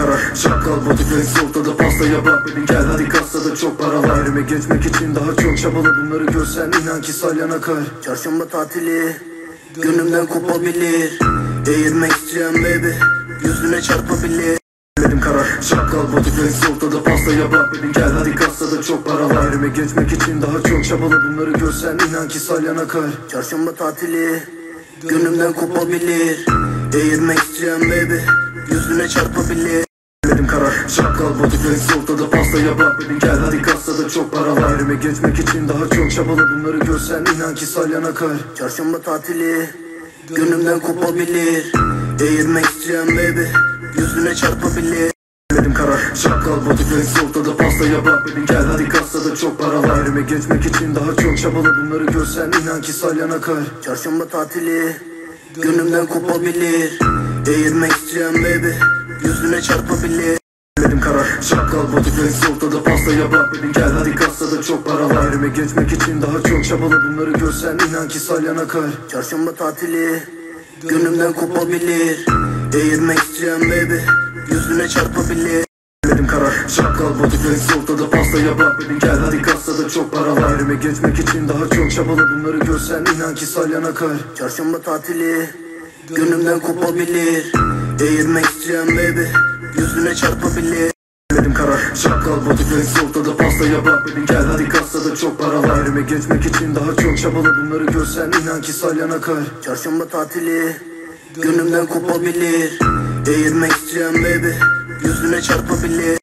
karar Şakal body flex ortada pastaya bak bebeğim gel hadi kasada çok para var. Yerime geçmek için daha çok çabala bunları görsen inan ki salyan akar. Çarşamba tatili Gönlümden kopabilir. Eğirmek isteyen baby Yüzüne çarpabilir. Benim karar Şakal body flex ortada pastaya bak bebeğim gel hadi kasada çok para var. Yerime geçmek için daha çok çabala bunları görsen inan ki salyan akar. Çarşamba tatili Gönlümden kopabilir. Eğirmek isteyen baby Yüzüne çarpabilir. Benim karar Şakal body flex ortada pastaya bak bebeğim gel hadi kasada çok para var. Yerime geçmek için daha çok çabala bunları görsen inan ki salyan akar. Çarşamba tatili Gönlümden kopabilir. Eğirmek isteyen baby Yüzüne çarpabilir. Benim karar Şakal body flex ortada pastaya bak bebeğim gel hadi kasada çok para var. Yerime geçmek için daha çok çabala bunları görsen inan ki salyan akar. Çarşamba tatili Gönlümden kopabilir. Eğirmek isteyen baby Yüzüne çarpabilir Benim karar Şakal body flex ortada pastaya bak bebeğim gel hadi kasada çok para var. Yerime geçmek için daha çok çabala. Bunları görsen inan ki salyan akar. Çarşamba tatili Gönlümden kopabilir. Eğirmek isteyen baby Yüzüne çarpabilir. Benim karar Şakal body flex ortada pastaya bak bebeğim gel hadi kasada çok para var. Yerime geçmek için daha çok çabala. Bunları görsen inan ki salyan akar. Çarşamba tatili Gönlümden kopabilir. Eğirmek isteyen baby Yüzüne çarpabilir Benim karar Şakal body flex ortada pastaya bak bebeğim gel hadi kasada çok para var. Yerime geçmek için daha çok çabala. Bunları görsen inan ki salyan akar. Çarşamba tatili Gönlümden kopabilir. Eğirmek isteyen baby Yüzüne çarpabilir